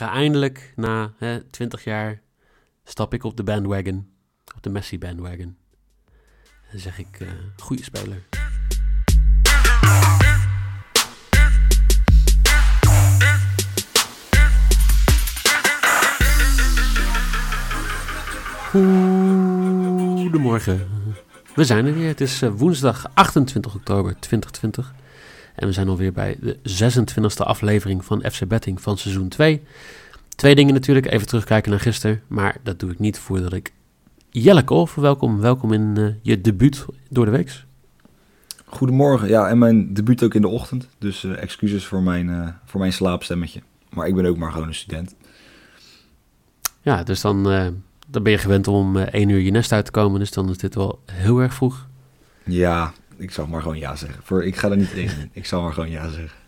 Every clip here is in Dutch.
ga eindelijk na hè, 20 jaar stap ik op de bandwagon. Op de Messi bandwagon. En zeg ik, uh, goede speler. Goedemorgen. We zijn er weer. Het is uh, woensdag 28 oktober 2020. En we zijn alweer bij de 26e aflevering van FC Betting van seizoen 2. Twee dingen natuurlijk, even terugkijken naar gisteren. Maar dat doe ik niet voordat ik Jelle Kool verwelkom. Welkom in uh, je debuut door de week. Goedemorgen, ja, en mijn debuut ook in de ochtend. Dus uh, excuses voor mijn, uh, voor mijn slaapstemmetje. Maar ik ben ook maar gewoon een student. Ja, dus dan, dan ben je gewend om 1 uur je nest uit te komen. Dus dan is dit wel heel erg vroeg. Ja, ik zal maar gewoon ja zeggen. Voor, ik ga er niet tegen in. Ik zal maar gewoon ja zeggen.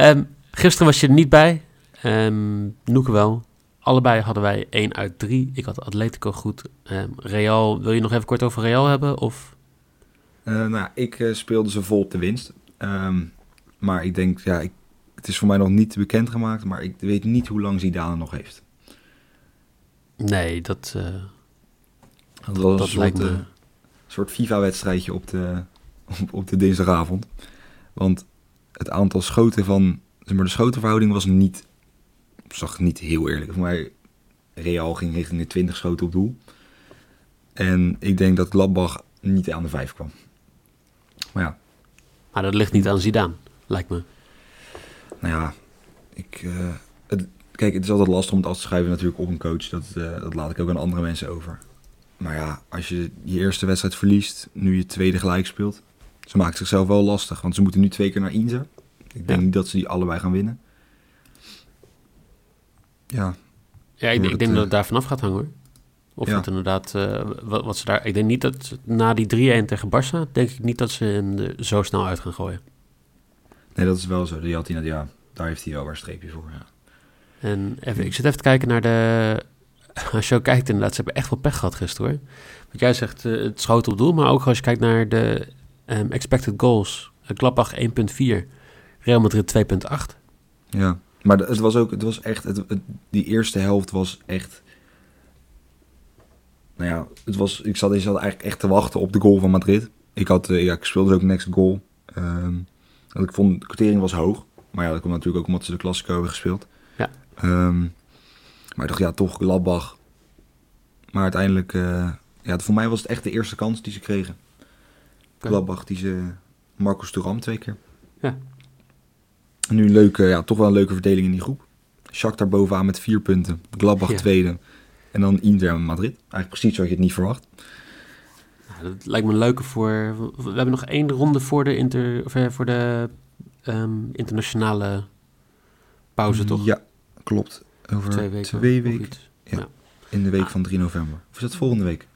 Um, gisteren was je er niet bij. Um, Noeke wel. Allebei hadden wij 1 uit 3. Ik had Atletico goed. Um, Real, wil je nog even kort over Real hebben? Of? Uh, nou, ik uh, speelde ze vol op de winst. Um, maar ik denk, ja, ik, het is voor mij nog niet bekendgemaakt. Maar ik weet niet hoe lang Zidane nog heeft. Nee, dat, uh, dat was dat een soort, me... soort FIFA-wedstrijdje op de, op, op de dinsdagavond. Want het aantal schoten van... Zeg maar, de schotenverhouding was niet... Zag niet heel eerlijk. Voor mij, Real ging richting de 20 schoten op doel. En ik denk dat Gladbach niet aan de 5 kwam. Maar ja. Maar dat ligt niet aan Zidane, lijkt me. Nou ja, ik... Uh, het, kijk, het is altijd lastig om het af te schrijven natuurlijk op een coach. Dat, uh, dat laat ik ook aan andere mensen over. Maar ja, als je je eerste wedstrijd verliest, nu je tweede gelijk speelt... Ze maakt zichzelf wel lastig, want ze moeten nu twee keer naar Inza. Ik denk ja. niet dat ze die allebei gaan winnen. Ja. Ja, ik, ik denk uh, dat het daar vanaf gaat hangen hoor. Of ja. het inderdaad, uh, wat, wat, ze daar... Ik denk niet dat na die 3-1 tegen Barça, denk ik niet dat ze hem zo snel uit gaan gooien. Nee, dat is wel zo. Die had hij, ja, daar heeft hij wel een streepje voor, ja. En even, ik zit even te kijken naar de... Als je ook kijkt inderdaad, ze hebben echt wel pech gehad gisteren hoor. Want jij zegt, uh, het schoot op doel, maar ook als je kijkt naar de um, expected goals. Gladbach 1.4, Real Madrid 2.8. Ja, maar het was ook, het was echt, het, het, die eerste helft was echt... Nou ja, het was, ik zat, ik zat eigenlijk echt te wachten op de goal van Madrid. Ik, had, uh, ja, ik speelde dus ook next goal. Um, ik vond, de quotering was hoog. Maar ja, dat komt natuurlijk ook omdat ze de Classico hebben gespeeld. Ja. Um, maar ik dacht, ja, toch Gladbach. Maar uiteindelijk, uh, ja, voor mij was het echt de eerste kans die ze kregen. Gladbach, die ze Marcus Thuram twee keer. Ja. Nu een leuke, ja, toch wel een leuke verdeling in die groep. Shakhtar bovenaan met vier punten. Gladbach ja. tweede. En dan Inter en Madrid. Eigenlijk precies zoals je het niet verwacht. Ja, dat lijkt me een leuke voor... We hebben nog één ronde voor de, inter, of, voor de um, internationale pauze, toch? Ja, klopt. Over twee weken. Twee weken. Ja, ja, In de week ah. van 3 november. Of is dat volgende week?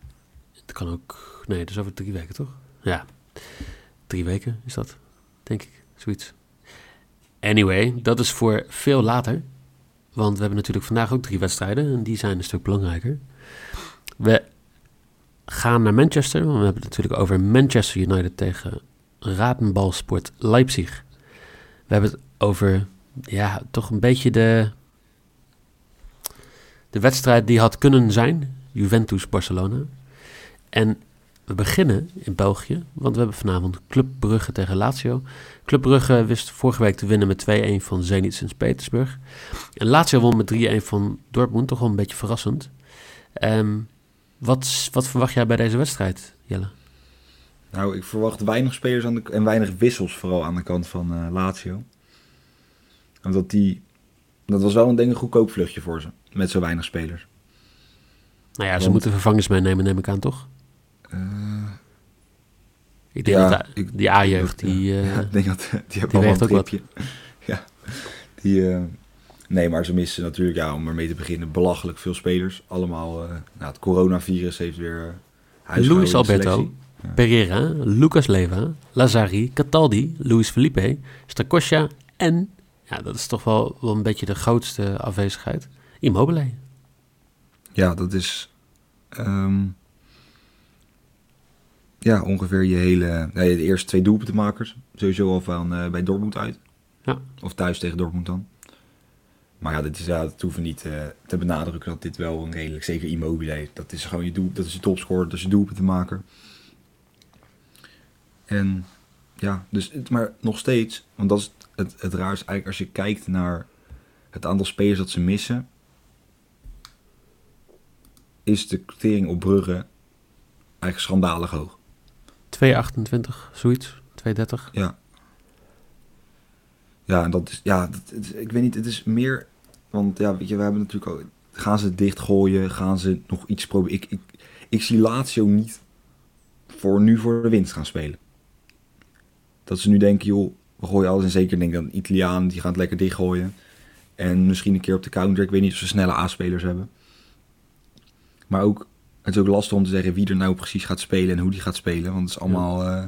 Het kan ook... Nee, dat is over drie weken, toch? Ja. Drie weken is dat, denk ik. Zoiets. Anyway, dat is voor veel later. Want we hebben natuurlijk vandaag ook drie wedstrijden. En die zijn een stuk belangrijker. We gaan naar Manchester. Want we hebben het natuurlijk over Manchester United tegen Ratenbalsport Leipzig. We hebben het over, ja, toch een beetje de, de wedstrijd die had kunnen zijn. Juventus-Barcelona. En we beginnen in België, want we hebben vanavond Club Brugge tegen Lazio. Club Brugge wist vorige week te winnen met 2-1 van Zenit Sint-Petersburg. En Lazio won met 3-1 van Dortmund, toch wel een beetje verrassend. Um, wat, wat verwacht jij bij deze wedstrijd, Jelle? Nou, ik verwacht weinig spelers aan de, en weinig wissels vooral aan de kant van uh, Lazio. Omdat die, dat was wel een denk ik goedkoop vluchtje voor ze, met zo weinig spelers. Nou ja, Want, ze moeten vervangers meenemen, neem ik aan, toch? Ik denk ja, dat die A-jeugd, die... Ja, ik denk dat die hebben die ook wat. Ja, die... Uh, nee, maar ze missen natuurlijk, ja, om ermee te beginnen, belachelijk veel spelers. Allemaal, uh, nou, het coronavirus heeft weer Luis Alberto, ja. Pereira, Lucas Leva, Lazari, Cataldi, Luis Felipe, Strakosja en, ja, dat is toch wel, wel een beetje de grootste afwezigheid, Immobile. Ja, dat is... Um, ja, ongeveer je hele... Nee, de eerste twee doelpuntenmakers. Sowieso al van uh, bij Dortmund uit. Ja. Of thuis tegen Dortmund dan. Maar ja, dit is, ja, dat hoeven niet uh, te benadrukken dat dit wel een redelijk, zeker Immobile, dat is gewoon je doel, dat is je topscorer, dat is je doelpunt te maken. En ja, dus het, maar nog steeds, want dat is het, het raar is eigenlijk als je kijkt naar het aantal spelers dat ze missen, is de quotering op Brugge eigenlijk schandalig hoog. 2,28, zoiets, 2,30. Ja. Ja, en dat is, ja, dat, ik weet niet, het is meer, want ja, weet je, we hebben natuurlijk ook, gaan ze dichtgooien, gaan ze nog iets proberen. Ik, ik, ik zie Lazio niet voor nu voor de winst gaan spelen. Dat ze nu denken, joh, we gooien alles en zeker denk dan Italiaan, die gaan het lekker dichtgooien. En misschien een keer op de counter, ik weet niet of ze snelle A-spelers hebben. Maar ook, het is ook lastig om te zeggen wie er nou precies gaat spelen en hoe die gaat spelen, want het is allemaal... Ja. Uh,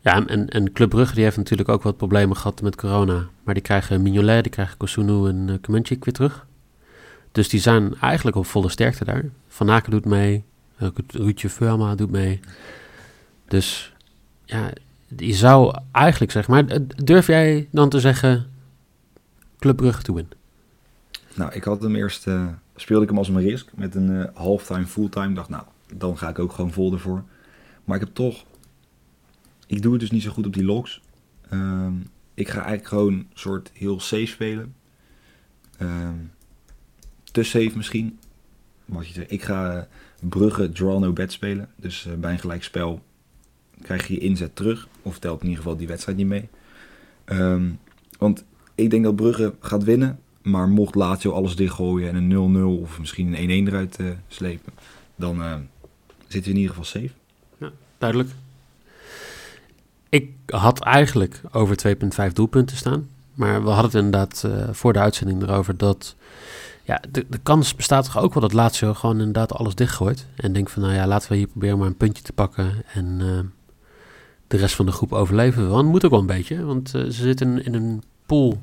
ja, en, en Club Brugge die heeft natuurlijk ook wat problemen gehad met corona. Maar die krijgen Mignolet, die krijgen Kosunu en uh, weer terug. Dus die zijn eigenlijk op volle sterkte daar. Van Aken doet mee, uh, Ruudje Firma doet mee. Dus ja, je zou eigenlijk zeggen, maar durf jij dan te zeggen Club Brugge te winnen? Nou, ik had hem eerst, uh, speelde ik hem als een risk met een uh, halftime, fulltime. dacht, nou, dan ga ik ook gewoon vol ervoor. Maar ik heb toch, ik doe het dus niet zo goed op die logs. Uh, ik ga eigenlijk gewoon een soort heel safe spelen. Ehm, te safe misschien. Wat je zegt, ik ga Brugge draw no bet spelen. Dus bij een gelijk spel krijg je je inzet terug. Of telt in ieder geval die wedstrijd niet mee. Um, want ik denk dat Brugge gaat winnen. Maar mocht Lazio alles dichtgooien en een 0-0 of misschien een 1-1 eruit uh, slepen, dan uh, zitten we in ieder geval safe. Ja, duidelijk. Ik had eigenlijk over 2,5 doelpunten staan. Maar we hadden het inderdaad uh, voor de uitzending erover dat... Ja, de, de kans bestaat toch ook wel dat Lazio gewoon inderdaad alles dichtgooit. En denkt van, nou ja, laten we hier proberen maar een puntje te pakken. En de rest van de groep overleven. Want moet ook wel een beetje, want ze zitten in een pool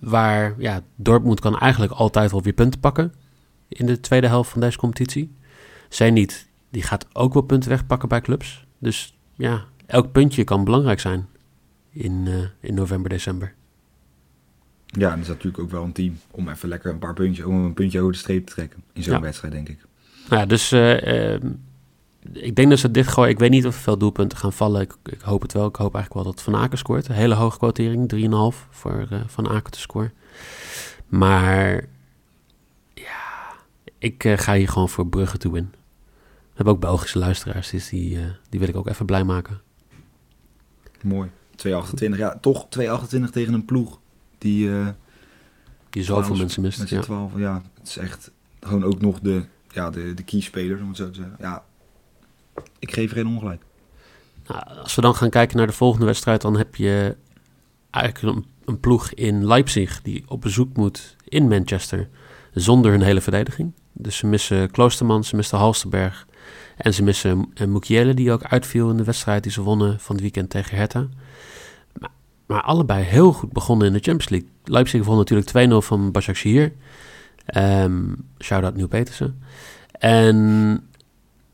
waar ja, Dortmund kan eigenlijk altijd wel weer punten pakken in de tweede helft van deze competitie. Zij niet, die gaat ook wel punten wegpakken bij clubs. Dus ja, elk puntje kan belangrijk zijn in, uh, in november, december. Ja, en dat is natuurlijk ook wel een team om even lekker een paar puntjes, om een puntje over de streep te trekken in zo'n wedstrijd, denk ik. Nou ja, dus uh, ik denk dat ze dit gooien. Ik weet niet of er veel doelpunten gaan vallen. Ik, ik, hoop het wel. Ik hoop eigenlijk wel dat Van Aken scoort. Een hele hoge quotering, 3,5 voor uh, Van Aken te scoren. Maar ja, ik uh, ga hier gewoon voor Brugge toe in. We hebben ook Belgische luisteraars, dus die, uh, die wil ik ook even blij maken. Mooi. 2,28. Ja, toch 2,28 tegen een ploeg die... die zoveel mensen mist. Ja. 12, ja. Het is echt gewoon ook nog de, ja, de, de keyspelers, om het zo te zeggen. Ja, ik geef geen ongelijk. Nou, als we dan gaan kijken naar de volgende wedstrijd, dan heb je eigenlijk een, ploeg in Leipzig die op bezoek moet in Manchester zonder hun hele verdediging. Dus ze missen Kloosterman, ze missen Halsterberg en ze missen Mukiele die ook uitviel in de wedstrijd die ze wonnen van het weekend tegen Hertha. Maar, maar allebei heel goed begonnen in de Champions League. Leipzig won natuurlijk 2-0 van Başakşehir. Um, Shout-out Nieuw Petersen. En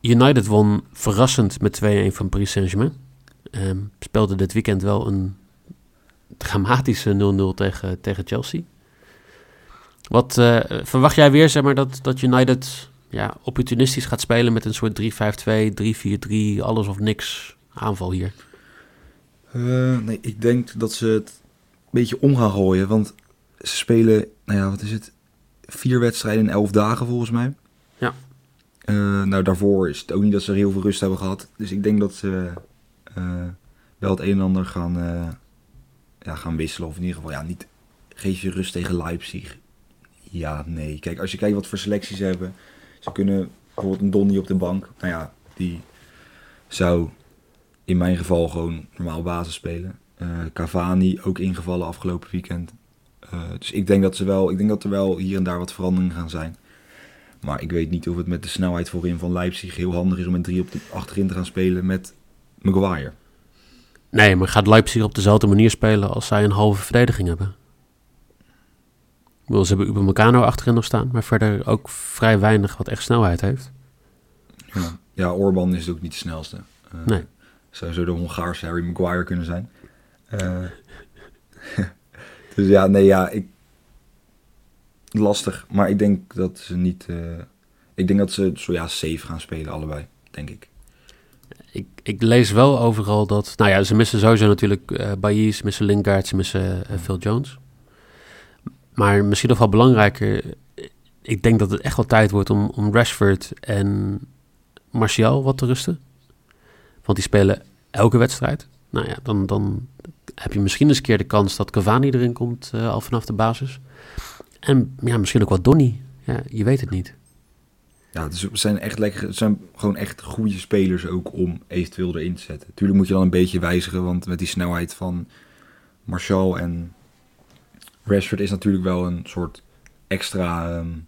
United won verrassend met 2-1 van Paris Saint-Germain. Um, speelde dit weekend wel een dramatische 0-0 tegen, tegen Chelsea. Wat uh, verwacht jij weer, zeg maar, dat, dat United ja, opportunistisch gaat spelen met een soort 3-5-2, 3-4-3, alles of niks aanval hier? Uh, nee, ik denk dat ze het een beetje om gaan gooien. Want ze spelen, nou ja, wat is het? Vier wedstrijden in elf dagen volgens mij. Ja. Uh, nou, daarvoor is het ook niet dat ze heel veel rust hebben gehad. Dus ik denk dat ze uh, wel het een en ander gaan, uh, ja, gaan wisselen. Of in ieder geval, ja, niet geef je rust tegen Leipzig. Ja, nee. Kijk, als je kijkt wat voor selecties ze hebben. Ze kunnen bijvoorbeeld een Donny op de bank. Nou ja, die zou in mijn geval gewoon normaal basis spelen. Cavani ook ingevallen afgelopen weekend. dus ik denk dat ze wel, ik denk dat er wel hier en daar wat veranderingen gaan zijn. Maar ik weet niet of het met de snelheid voorin van Leipzig heel handig is om met drie op de, achterin te gaan spelen met Maguire. Nee, maar gaat Leipzig op dezelfde manier spelen als zij een halve verdediging hebben? Wil ze hebben Upamecano achterin nog staan, maar verder ook vrij weinig wat echt snelheid heeft. Ja, ja Orban is ook niet de snelste. Uh, nee. Zou zo de Hongaarse Harry Maguire kunnen zijn. Uh, Dus ja, nee, ja, ik... Lastig, maar ik denk dat ze niet... Uh... Ik denk dat ze zo ja, safe gaan spelen, allebei, denk ik. Ik, ik lees wel overal dat... Nou ja, ze missen sowieso natuurlijk uh, ze missen Lingard, ze missen uh, Phil Jones. Maar misschien nog wel belangrijker... Ik denk dat het echt wel tijd wordt om, om Rashford en Martial wat te rusten. Want die spelen elke wedstrijd. Nou ja, dan, dan heb je misschien eens een keer de kans dat Cavani erin komt al vanaf de basis. En ja, misschien ook wel Donny. Ja, je weet het niet. Ja, het zijn echt lekker. Het zijn gewoon echt goede spelers ook om eventueel erin te zetten. Tuurlijk moet je dan een beetje wijzigen, want met die snelheid van Martial en Rashford is natuurlijk wel een soort extra um,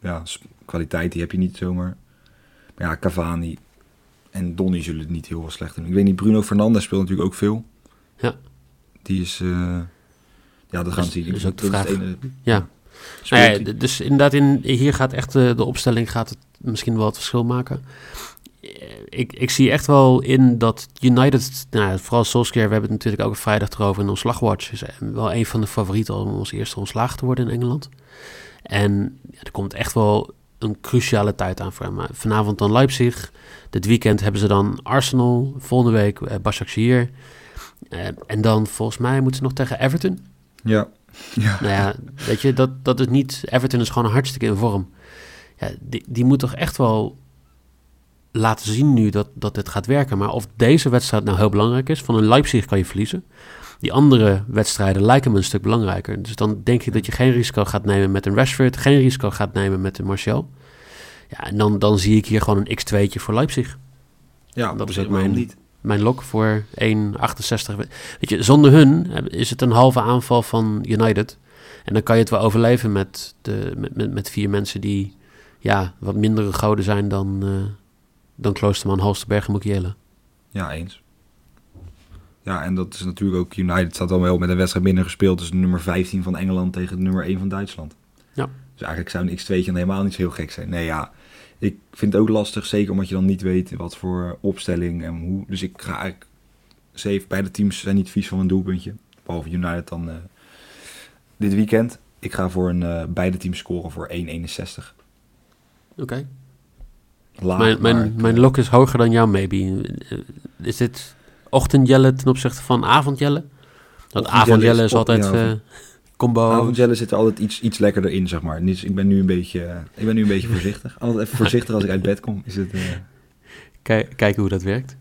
ja, kwaliteit. Die heb je niet zomaar. Maar ja, Cavani en Donny zullen het niet heel slecht doen. Ik weet niet, Bruno Fernandes speelt natuurlijk ook veel. Ja. Die is... Uh, ja, dat gaan zien. Dus ook de vraag. Ene, ja. Nou ja, dus inderdaad, in, hier gaat echt de, de opstelling gaat het misschien wel het verschil maken. Ik, ik zie echt wel in dat United, nou, vooral Solskjaer, we hebben het natuurlijk ook vrijdag erover in ons slagwatch, is wel een van de favorieten om ons eerste ontslagen te worden in Engeland. En ja, er komt echt wel een cruciale tijd aan voor hem. Vanavond dan Leipzig. Dit weekend hebben ze dan Arsenal. Volgende week Başakşehir. Uh, en dan volgens mij moeten ze nog tegen Everton. Ja. ja. Nou ja, weet je, dat, dat is niet... Everton is gewoon hartstikke in vorm. Ja, die, die moet toch echt wel laten zien nu dat, dat dit gaat werken. Maar of deze wedstrijd nou heel belangrijk is... Van een Leipzig kan je verliezen. Die andere wedstrijden lijken me een stuk belangrijker. Dus dan denk ik dat je geen risico gaat nemen met een Rashford, geen risico gaat nemen met een Martial. Ja, en dan, dan zie ik hier gewoon een x2'tje voor Leipzig. Ja, dat is ook mijn, niet. Mijn lok voor 1,68. Weet je, zonder hun is het een halve aanval van United. En dan kan je het wel overleven met, de, met, met, met vier mensen die ja, wat mindere goden zijn dan, uh, dan Kloosterman, Halsterberg en Mukiele. Ja, eens. Ja, en dat is natuurlijk ook United staat dan wel met een wedstrijd minder gespeeld. Dus nummer 15 van Engeland tegen de nummer 1 van Duitsland. Ja. Dus eigenlijk zou een X2'tje dan helemaal niet zo heel gek zijn. Nee, ja, ik vind het ook lastig, zeker omdat je dan niet weet wat voor opstelling en hoe. Dus ik ga eigenlijk safe. Beide teams zijn niet vies van een doelpuntje. Behalve United dan uh, dit weekend. Ik ga voor een uh, beide teams scoren voor 1,61. Oké. Okay. Mijn, mijn, mijn lok is hoger dan jou, maybe. Is dit ochtendjelle ten opzichte van avondjelle? Dat avondjelle is, altijd ja, uh, combo. Avondjelle zit er altijd iets, iets lekkerder in, zeg maar. Dus ik ben nu een beetje, uh, ik ben nu een beetje voorzichtig. Altijd even voorzichtig als ik uit bed kom. Is het, uh... Kijk, kijken hoe dat werkt.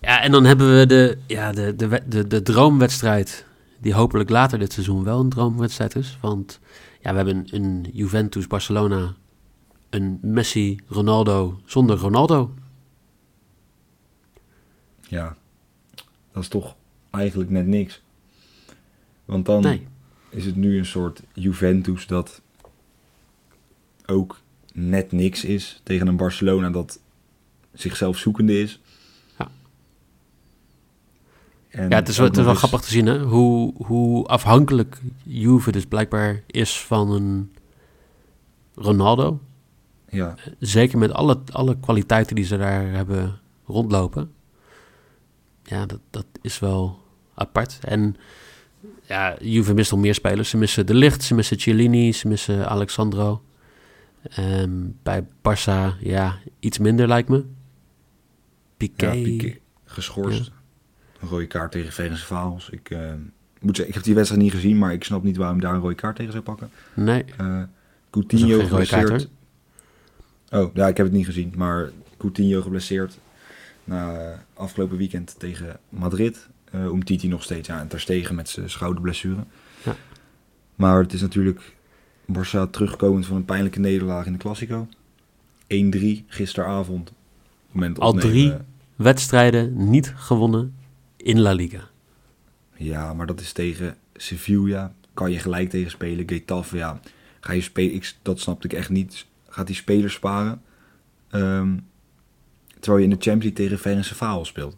Ja, en dan hebben we de, ja, de, de, de, de droomwedstrijd. Die hopelijk later dit seizoen wel een droomwedstrijd is. Want ja, we hebben een Juventus-Barcelona. Een Messi-Ronaldo zonder Ronaldo. Ja, dat is toch eigenlijk net niks. Want dan is het nu een soort Juventus dat ook net niks is tegen een Barcelona dat zichzelf zoekende is. Ja, en ja het, is, het is wel grappig te zien hè? Hoe, hoe afhankelijk Juve dus blijkbaar is van een Ronaldo. Ja. Zeker met alle, alle kwaliteiten die ze daar hebben rondlopen ja, dat, dat is wel apart. En ja, Juve mist nog meer spelers. Ze missen De Licht, ze missen Cellini, ze missen Alexandro. Um, bij Barça, ja, iets minder lijkt me. Piqué. Ja, Piqué geschorst. Een rode kaart tegen Verenigde Ik, uh, moet zeggen, ik heb die wedstrijd niet gezien, maar ik snap niet waarom daar een rode kaart tegen zou pakken. Nee. Uh, Coutinho geblesseerd. oh, ja, ik heb het niet gezien, maar Coutinho geblesseerd na eh, afgelopen weekend tegen Madrid. Uh, om Titi nog steeds aan ter stegen met zijn schouderblessure. Ja. Maar het is natuurlijk Barça terugkomend van een pijnlijke nederlaag in de Classico. 1-3 gisteravond. Moment Al drie wedstrijden niet gewonnen in La Liga. Ja, maar dat is tegen Sevilla. Kan je gelijk tegen spelen. Getafe, ja. Ga je spelen? dat snapte ik echt niet. Gaat die spelers sparen? Um, Terwijl je in de Champions League tegen Ferencvaros speelt.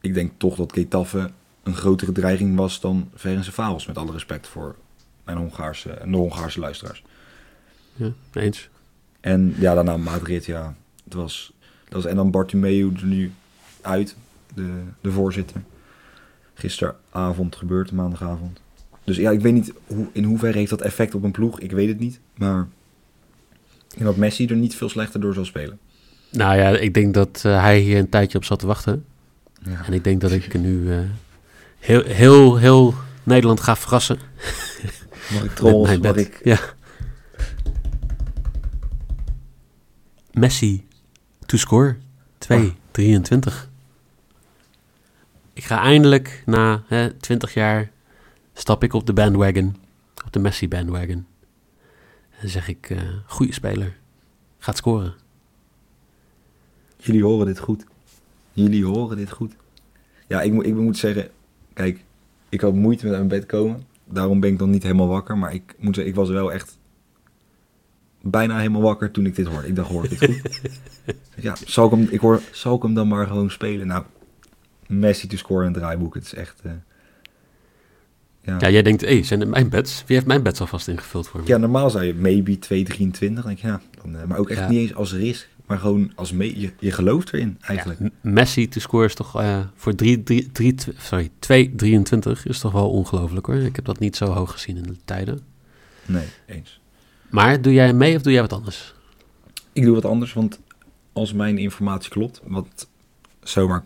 Ik denk toch dat Getafe een grotere dreiging was dan Ferencvaros. Met alle respect voor mijn Hongaarse en de Hongaarse luisteraars. Ja, eens. En ja, daarna Madrid, ja. Het was, dat was, en dan Bartomeu er nu uit, de, de voorzitter. gisteravond gebeurd, maandagavond. Dus ja, ik weet niet hoe, in hoeverre heeft dat effect op een ploeg. Ik weet het niet. Maar ik denk dat Messi er niet veel slechter door zal spelen. Nou ja, ik denk dat uh, hij hier een tijdje op zat te wachten. Ja. En ik denk dat ik nu uh, heel, heel, heel Nederland ga verrassen. Mag ik trollen? Mag ik... Ja. Messi to score 2, 23. Ik ga eindelijk na hè, 20 jaar stap ik op de bandwagon, op de Messi bandwagon. En zeg ik, uh, goede speler, gaat scoren. Jullie horen dit goed. Jullie horen dit goed. Ja, ik, moet, ik moet zeggen, kijk, ik had moeite met uit mijn bed komen. Daarom ben ik dan niet helemaal wakker. Maar ik moet zeggen, ik was wel echt bijna helemaal wakker toen ik dit hoorde. Ik dacht, hoor dit goed? ja, zal ik, hem, ik hoor, zal ik hem dan maar gewoon spelen? Nou, Messi te scoren in het draaiboek, het is echt... Uh, ja. ja, jij denkt, hé, hey, zijn het mijn bets? Wie heeft mijn bets alvast ingevuld voor me? Ja, normaal zou je maybe 2,23. Denk ja, dan, uh, maar ook echt niet eens als risk. Maar gewoon als mee, je, je gelooft erin eigenlijk. Ja, Messi te scoren is toch uh, voor 3, 3, 3, sorry, 2,23 is toch wel ongelooflijk hoor. Ik heb dat niet zo hoog gezien in de tijden. Nee, eens. Maar doe jij mee of doe jij wat anders? Ik doe wat anders, want als mijn informatie klopt, wat zomaar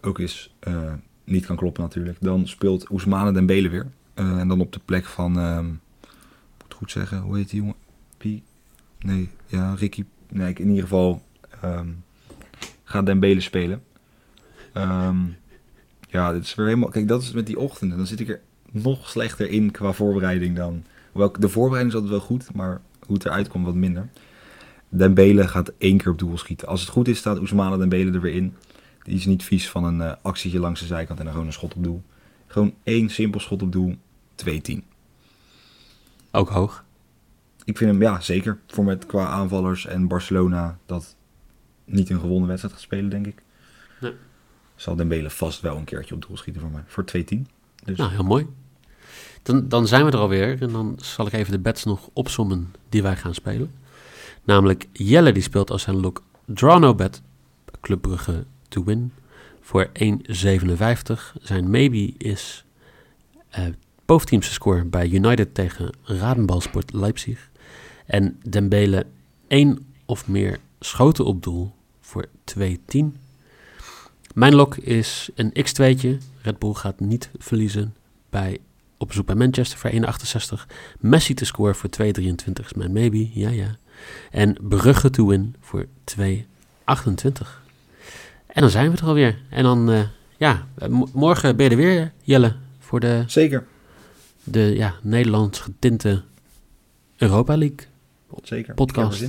ook is, uh, niet kan kloppen natuurlijk, dan speelt Ousmane Dembele weer. Uh, en dan op de plek van, uh, moet het goed zeggen, hoe heet die jongen? Pie? Nee, ja, Ricky. Nee, in ieder geval um, gaat Dembele spelen. Um, ja, dit is weer helemaal, kijk, dat is met die ochtenden, dan zit ik er nog slechter in qua voorbereiding dan Hoewel, de voorbereiding is altijd wel goed, maar hoe het eruit komt wat minder. Dembele gaat één keer op doel schieten. Als het goed is, staat Ousmane Dembele er weer in. Die is niet vies van een uh, actietje langs de zijkant en dan gewoon een schot op doel. Gewoon één simpel schot op doel, 2-10. Ook hoog? Ik vind hem, ja, zeker. Voor met qua aanvallers en Barcelona dat niet een gewonnen wedstrijd gaat spelen, denk ik. Nee. Zal Dembele vast wel een keertje op doel schieten voor mij. Voor 2-10. Dus. Nou, heel mooi. Dan, dan zijn we er alweer en dan zal ik even de bets nog opsommen die wij gaan spelen. Namelijk Jelle die speelt als zijn look Draw No Bet, Club Brugge to win, voor 1,57. Zijn maybe is uh, boventeamse score bij United tegen Radenbalsport Leipzig. En Dembele 1 of meer schoten op doel voor 2,10. Mijn lok is een x2'tje. Red Bull gaat niet verliezen bij op bezoek bij Manchester voor 1,68. Messi te score voor 2,23 is mijn maybe, ja ja. En Brugge to win voor 2,28. En dan zijn we er alweer. En dan, uh, ja, morgen ben je er weer, Jelle, voor de... Zeker. De, ja, Nederlands getinte Europa League Zeker. podcast.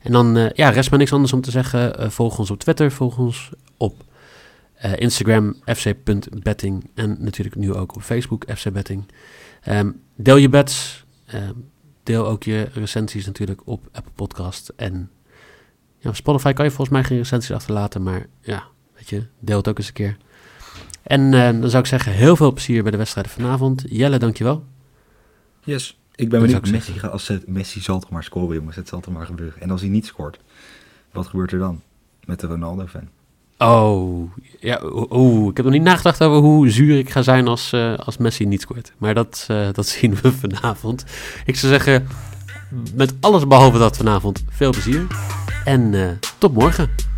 En dan, uh, ja, rest me niks anders om te zeggen. Uh, volg ons op Twitter, volg ons op uh, Instagram fc.betting en natuurlijk nu ook op Facebook fcbetting. Um, deel je bets, um, deel ook je recensies natuurlijk op Apple Podcast en ja, op Spotify kan je volgens mij geen recensies achterlaten, maar ja, weet je, deel het ook eens een keer. En dan zou ik zeggen, heel veel plezier bij de wedstrijden vanavond. Jelle, dankjewel. Yes, ik ben benieuwd. Messi, als het, Messi zal toch maar scoren, jongens. Het zal toch maar gebeuren. En als hij niet scoort, wat gebeurt er dan met de Ronaldo-fan? Oh, ja, oh, ik heb nog niet nagedacht over hoe zuur ik ga zijn als, uh, als Messi niet scoort. Maar dat, uh, dat zien we vanavond. Ik zou zeggen, met alles behalve dat vanavond, veel plezier. En uh, tot morgen.